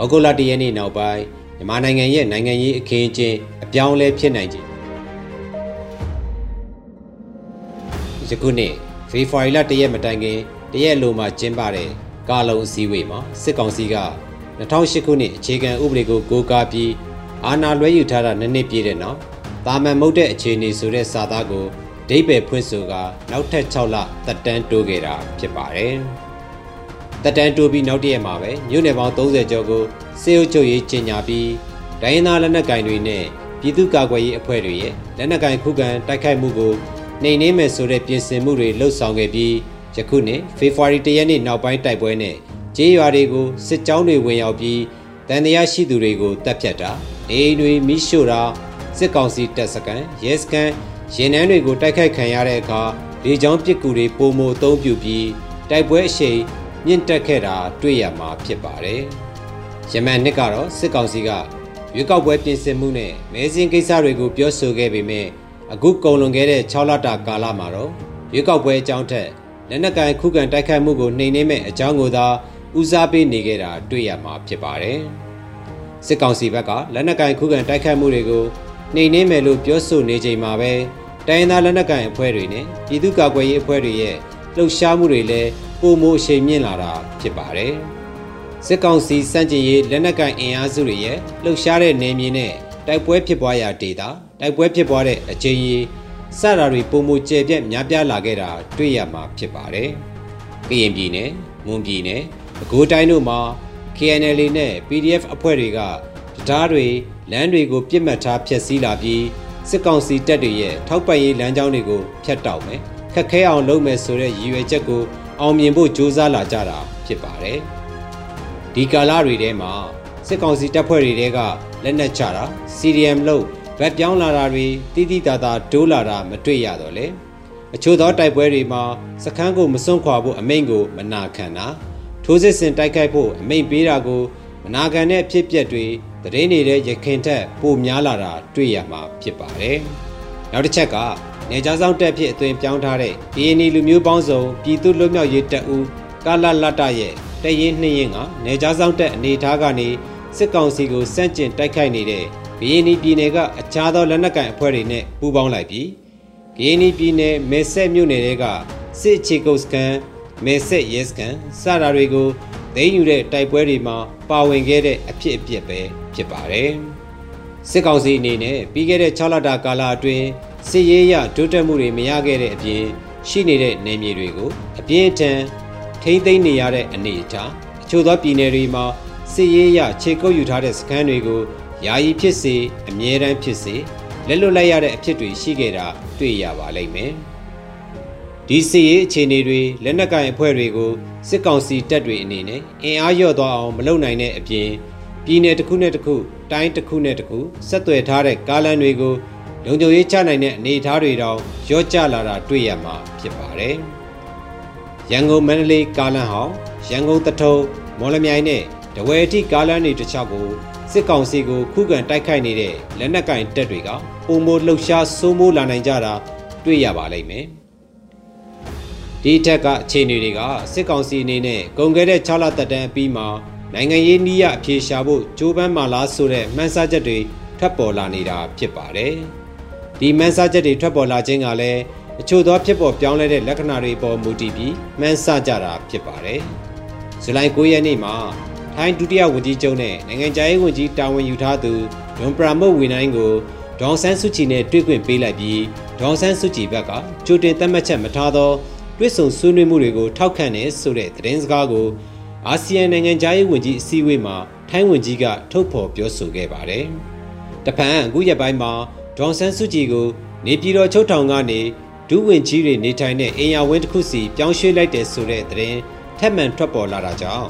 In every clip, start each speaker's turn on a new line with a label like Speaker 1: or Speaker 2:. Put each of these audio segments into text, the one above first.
Speaker 1: ဩဂုတ်လတရက်နေ့နောက်ပိုင်းမြန်မာနိုင်ငံရဲ့နိုင်ငံရေးအခင်းအကျင်းအပြောင်းအလဲဖြစ်နိုင်ခြင်းယခုနှစ်ဖေဖော်ဝါရီလတရက်မတိုင်ခင်တရက်လိုမှကျင်းပတဲ့ကာလုံအစည်းအဝေးမှာစစ်ကောင်စီက2008ခုနှစ်အခြေခံဥပဒေကိုကိုးကားပြီးအာဏာလွှဲယူထားတာနှစ်နှစ်ပြည့်တဲ့နောက်တာမန်မုတ်တဲ့အခြေအနေဆိုတဲ့စာသားကိုဒိတ်ပဲဖွင့်ဆိုကနောက်ထပ်6လတက်တန်းတိုးခဲ့တာဖြစ်ပါတယ်။ တက်တန်းတိုးပြီးနောက်တရက်မှာပဲမြို့နယ်ပေါင်း30ကျော်ကိုစေအုပ်ချုပ်ရေးကြီးညာပြီးဒိုင်းနာလက်နက်ကင်တွေနဲ့ပြည်သူ့ကာကွယ်ရေးအဖွဲ့တွေရဲ့လက်နက်ကင်ခုခံတိုက်ခိုက်မှုကိုနှိမ်နင်းမယ်ဆိုတဲ့ပြင်ဆင်မှုတွေလှုပ်ဆောင်ခဲ့ပြီးယခုနှစ်ဖေဖော်ဝါရီ၁ရက်နေ့နောက်ပိုင်းတိုက်ပွဲနဲ့ကျေးရွာတွေကိုစစ်ကြောင်းတွေဝင်ရောက်ပြီးတန်တရားရှိသူတွေကိုတပ်ဖြတ်တာအိမ်တွေမိရှို့တာစစ်ကောင်စီတပ်စခန်းရဲစခန်းရင်နှန်းတွေကိုတိုက်ခိုက်ခံရတဲ့အခါလေကြောင်းပစ်ကူတွေပုံမအုံပြုပြီးတိုက်ပွဲအရှိန် မြင့်တက်ခဲ့တာတွေ့ရမှာဖြစ်ပါတယ်။ယမန်နှစ်ကတော့စစ်ကောင်စီကရွေးကောက်ပွဲပြင်ဆင်မှုနဲ့မဲစင်းကိစ္စတွေကိုပြောဆိုခဲ့ပေမဲ့အခုကုန်လွန်ခဲ့တဲ့6လတာကာလမှာတော့ရွေးကောက်ပွဲအကြောင်းထက်လက်နက်ကိုင်ခုခံတိုက်ခိုက်မှုကိုနှိမ်နင်းမဲ့အကြောင်းကိုသာဦးစားပေးနေခဲ့တာတွေ့ရမှာဖြစ်ပါတယ်။စစ်ကောင်စီဘက်ကလက်နက်ကင်ခုခံတိုက်ခိုက်မှုတွေကိုနှိမ်နင်းမယ်လို့ပြောဆိုနေချိန်မှာပဲတိုင်းသားလက်နက်ကင်အဖွဲ့တွေနဲ့ပြည်သူ့ကာကွယ်ရေးအဖွဲ့တွေရဲ့ လှုပ်ရှားမှုတွေလည်းပုံမိုအရှိန်မြင့်လာတာဖြစ်ပါတယ်။စစ်ကောင်စီစန့်ကျင်ရေးလက်နက်ကင်အင်အားစုတွေရဲ့လှုပ်ရှားတဲ့နေမြေနဲ့တိုက်ပွဲဖြစ်ပွားရာဒေသတိုက်ပွဲဖြစ်ပွားတဲ့အချိန်ကြီးစတာတွေပုံမိုကျယ်ပြန့်များပြားလာခဲ့တာတွေ့ရမှာဖြစ်ပါတယ်။ကရင်ပြည်နယ်၊မွန်ပြည်နယ်၊ပဲခူးတိုင်းတို့မှာ KNL နဲ့ PDF အဖွဲ့တွေကတရားတွေလမ်းတွေကိုပြစ်မှတ်ထားဖျက်ဆီးလာပြီးစစ်ကောင်စီတပ်တွေရဲ့ထောက်ပံ့ရေးလမ်းကြောင်းတွေကိုဖျက်တောက်မယ် ခက်ခဲအောင်လုပ်မယ်ဆိုတဲ့ရည်ရွယ်ချက်ကိုအောင်မြင်ဖို့ကြိုးစားလာကြတာဖြစ်ပါတယ်ဒီကာလတွေထဲမှာစစ်ကောင်စီတပ်ဖွဲ့တွေတဲကလက်နက်ချတာ CDM လို့ဗတ်ပြောင်းလာတာတွေတိတိတသာဒိုးလာတာမတွေ့ရတော့လေအချို့သောတိုက်ပွဲတွေမှာစခန်းကိုမစွန့်ခွာဖို့အမိန့်ကိုမနာခံတာထိုးစစ်ဆင်တိုက်ခိုက်ဖို့အမိန့်ပေးတာကိုမနာခံတဲ့အဖြစ်ပြက်တွေသတင်းနေတဲ့ရခင်ထက်ပိုများလာတာတွေ့ရမှာဖြစ်ပါတယ်။နောက်တစ်ချက်က နေကြားဆောင်တက်ဖြစ်အသွင်ပြောင်းထားတဲ့ DNA လူမျိုးပေါင်းစုံပြည်သူ့လွတ်မြောက်ရေးတပ်ဦးကာလလတ်တရဲ့တရင်နှင်းရင်ကနေကြားဆောင်တက်အနေထားကနေစစ်ကောင်စီကိုစန့်ကျင်တိုက်ခိုက်နေတဲ့ကရင်ပြည်နယ်ကအခြားသောလက်နက်ကိုင်အဖွဲ့တွေနဲ့ပူးပေါင်းလိုက်ပြီးကရင်ပြည်နယ်မဲဆက်မြို့နယ်တွေကစစ်ချေကုတ်စကန်မဲဆက်ရဲစကန်စတာတွေကိုသိမ်းယူတဲ့တိုက်ပွဲတွေမှာပါဝင်ခဲ့တဲ့အဖြစ်အပျက်ပဲဖြစ်ပါတယ်။စစ်ကောင်စီအနေနဲ့ပြီးခဲ့တဲ့6လတာကာလအတွင်း စစ်ရေးရတိုးတက်မှုတွေမရခဲ့တဲ့အပြင်ရှိနေတဲ့နေမြေတွေကိုအပြင်းထန်ထိမ့်သိမ်းနေရတဲ့အနေအထားအချို့သောပြည်နယ်တွေမှာစစ်ရေးရခြေကုပ်ယူထားတဲ့စခန်းတွေကိုယာယီဖြစ်စေအမြဲတမ်းဖြစ်စေလက်လွတ်လိုက်ရတဲ့အဖြစ်တွေရှိခဲ့တာတွေ့ရပါလိမ့်မယ်။ဒီစစ်ရေးအခြေအနေတွေလက်နက်ကင်အဖွဲ့တွေကိုစစ်ကောင်စီတပ်တွေအနေနဲ့အင်အားလျော့သွားအောင်မလုပ်နိုင်တဲ့အပြင်ပြည်내တစ်ခုနဲ့တစ်ခုတိုင်းတစ်ခုနဲ့တစ်ခုဆက်သွယ်ထားတဲ့ကားလမ်းတွေကို လုံခြုံရေးချနိုင်တဲ့အနေအထားတွေတောင်ရော့ကျလာတာတွေ့ရမှာဖြစ်ပါတယ်။ရန်ကုန်မန္တလေးကားလမ်းဟောင်းရန်ကုန်တထုံမော်လမြိုင်နဲ့တဝယ်အထိကားလမ်းတွေတစ်ချောက်ကိုစစ်ကောင်စီကိုခုခံတိုက်ခိုက်နေတဲ့လက်နက်ကင်တပ်တွေကပုံမိုလှုပ်ရှားစိုးမိုးလာနိုင်ကြတာတွေ့ရပါလိမ့်မယ်။ဒီထက်ကအခြေအနေတွေကစစ်ကောင်စီအနေနဲ့ကုန်ခဲ့တဲ့6လသက်တမ်းအပြီးမှာနိုင်ငံရေးနည်းရအပြေရှားဖို့ကြိုးပမ်းမှလားဆိုတဲ့မှန်းဆချက်တွေထွက်ပေါ်လာနေတာဖြစ်ပါတယ်။ ဒီမှန်းဆချက်တွေထွက်ပေါ်လာခြင်းကလည်းအချို့သောဖြစ်ပေါ်ပြောင်းလဲတဲ့လက္ခဏာတွေပေါ်မူတည်ပြီးမှန်းဆကြတာဖြစ်ပါတယ်။ဇူလိုင်9ရက်နေ့မှာထိုင်းဒုတိယဝန်ကြီးချုပ်နဲ့နိုင်ငံခြားရေးဝန်ကြီးတာဝန်ယူထားသူဒွန်ပရာမုတ်ဝီနိုင်ကိုဒေါန်ဆန်းစုကြည်နဲ့တွေ့ခွင့်ပေးလိုက်ပြီးဒေါန်ဆန်းစုကြည်ဘက်ကကြိုတင်သတ်မှတ်ချက်မထားသောတွစ်ဆုံဆွေးနွေးမှုတွေကိုထောက်ခံတယ်ဆိုတဲ့သတင်းစကားကိုအာဆီယံနိုင်ငံသားရေးဝန်ကြီးအစည်းအဝေးမှာထိုင်းဝန်ကြီးကထုတ်ဖော်ပြောဆိုခဲ့ပါတယ်။တပန်အခုရက်ပိုင်းမှာ ဒေါန်ဆန်းစုကြည်ကိုနေပြည်တော်ချုပ်ထောင်ကနေဒုဝန်ကြီးတွေနေထိုင်တဲ့အင်ယာဝင်းတစ်ခုစီပြောင်းရွှေ့လိုက်တယ်ဆိုတဲ့သတင်းထပ်မံထွက်ပေါ်လာတာကြောင့်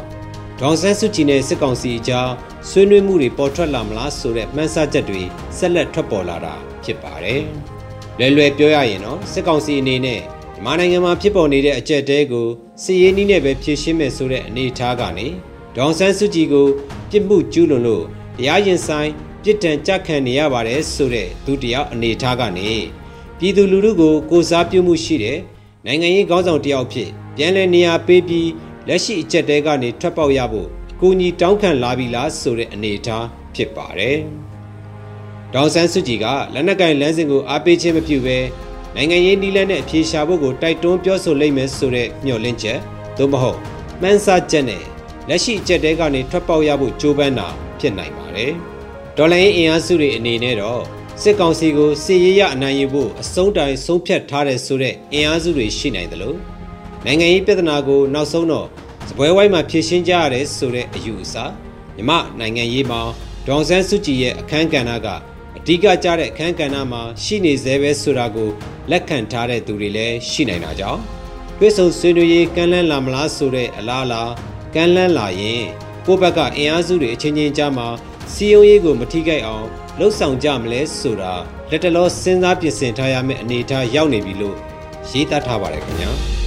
Speaker 1: ဒေါန်ဆန်းစုကြည်နဲ့စစ်ကောင်စီအကြားဆွေးနွေးမှုတွေပေါ်ထွက်လာမလားဆိုတဲ့မှန်းဆချက်တွေဆက်လက်ထွက်ပေါ်လာတာဖြစ်ပါတယ်။လွယ်လွယ်ပြောရရင်တော့စစ်ကောင်စီအနေနဲ့မြန်မာနိုင်ငံမှာဖြစ်ပေါ်နေတဲ့အကြက်တဲကိုစစ်ရေးနည်းနဲ့ပဲဖြေရှင်းမယ်ဆိုတဲ့အနေအထားကနေဒေါန်ဆန်းစုကြည်ကိုပြစ်မှုကျူးလွန်လို့တရားရင်ဆိုင် ပြစ်ဒဏ်ကြခံနေရပါတယ်ဆိုတဲ့သူတရားအနေအထားကနေပြည်သူလူထုကိုကိုစားပြုမှုရှိတဲ့နိုင်ငံရေးခေါင်းဆောင်တယောက်ဖြစ်ပြန်လည်နေရာပေးပြီးလက်ရှိအချက်တဲကနေထွက်ပေါက်ရဖို့အကိုညီတောင်းခံလာပြီလားဆိုတဲ့အနေအထားဖြစ်ပါတယ်။ဒေါန်ဆန်းစုကြည်ကလက်နက်ကင်လမ်းစဉ်ကိုအားပေးခြင်းမပြုဘဲနိုင်ငံရေးနည်းလမ်းနဲ့အပြေရှားဖို့ကိုတိုက်တွန်းပြောဆိုလိမ့်မယ်ဆိုတဲ့မျှော်လင့်ချက်သို့မဟုတ်မှန်းဆချက်နဲ့လက်ရှိအချက်တဲကနေထွက်ပေါက်ရဖို့ကြိုးပမ်းတာဖြစ်နိုင်ပါတယ်။ ဒေါ်လာရင်းအင်အားစုတွေအနေနဲ့တော့စစ်ကောင်စီကိုစစ်ရေးရအနိုင်ယူဖို့အဆုံးတိုင်ဆုံးဖြတ်ထားတဲ့ဆိုတဲ့အင်အားစုတွေရှိနိုင်တယ်လို့နိုင်ငံရေးပြဿနာကိုနောက်ဆုံးတော့စပွဲဝိုင်းမှာဖြေရှင်းကြရတယ်ဆိုတဲ့အယူအဆမြမနိုင်ငံရေးမှာဒေါန်ဆန်းစုကြည်ရဲ့အခမ်းကဏ္ဍကအဓိကကျတဲ့အခမ်းကဏ္ဍမှာရှိနေသေးပဲဆိုတာကိုလက်ခံထားတဲ့သူတွေလည်းရှိနိုင်တာကြောင့်တွဲဆုံဆွေးနွေးရေးကမ်းလှမ်းလာမလားဆိုတဲ့အလားအလာကမ်းလှမ်းလာရင်ကိုယ့်ဘက်ကအင်အားစုတွေအချင်းချင်းကြားမှာ စီယုံရေးကိုမထိခိုက်အောင်လှုပ်ဆောင်ကြမလဲဆိုတာလက်တလောစဉ်းစားပြင်ဆင်ထားရမယ့်အနေအထားရောက်နေပြီလို့ရေးသားထားပါတယ်ခင်ဗျာ။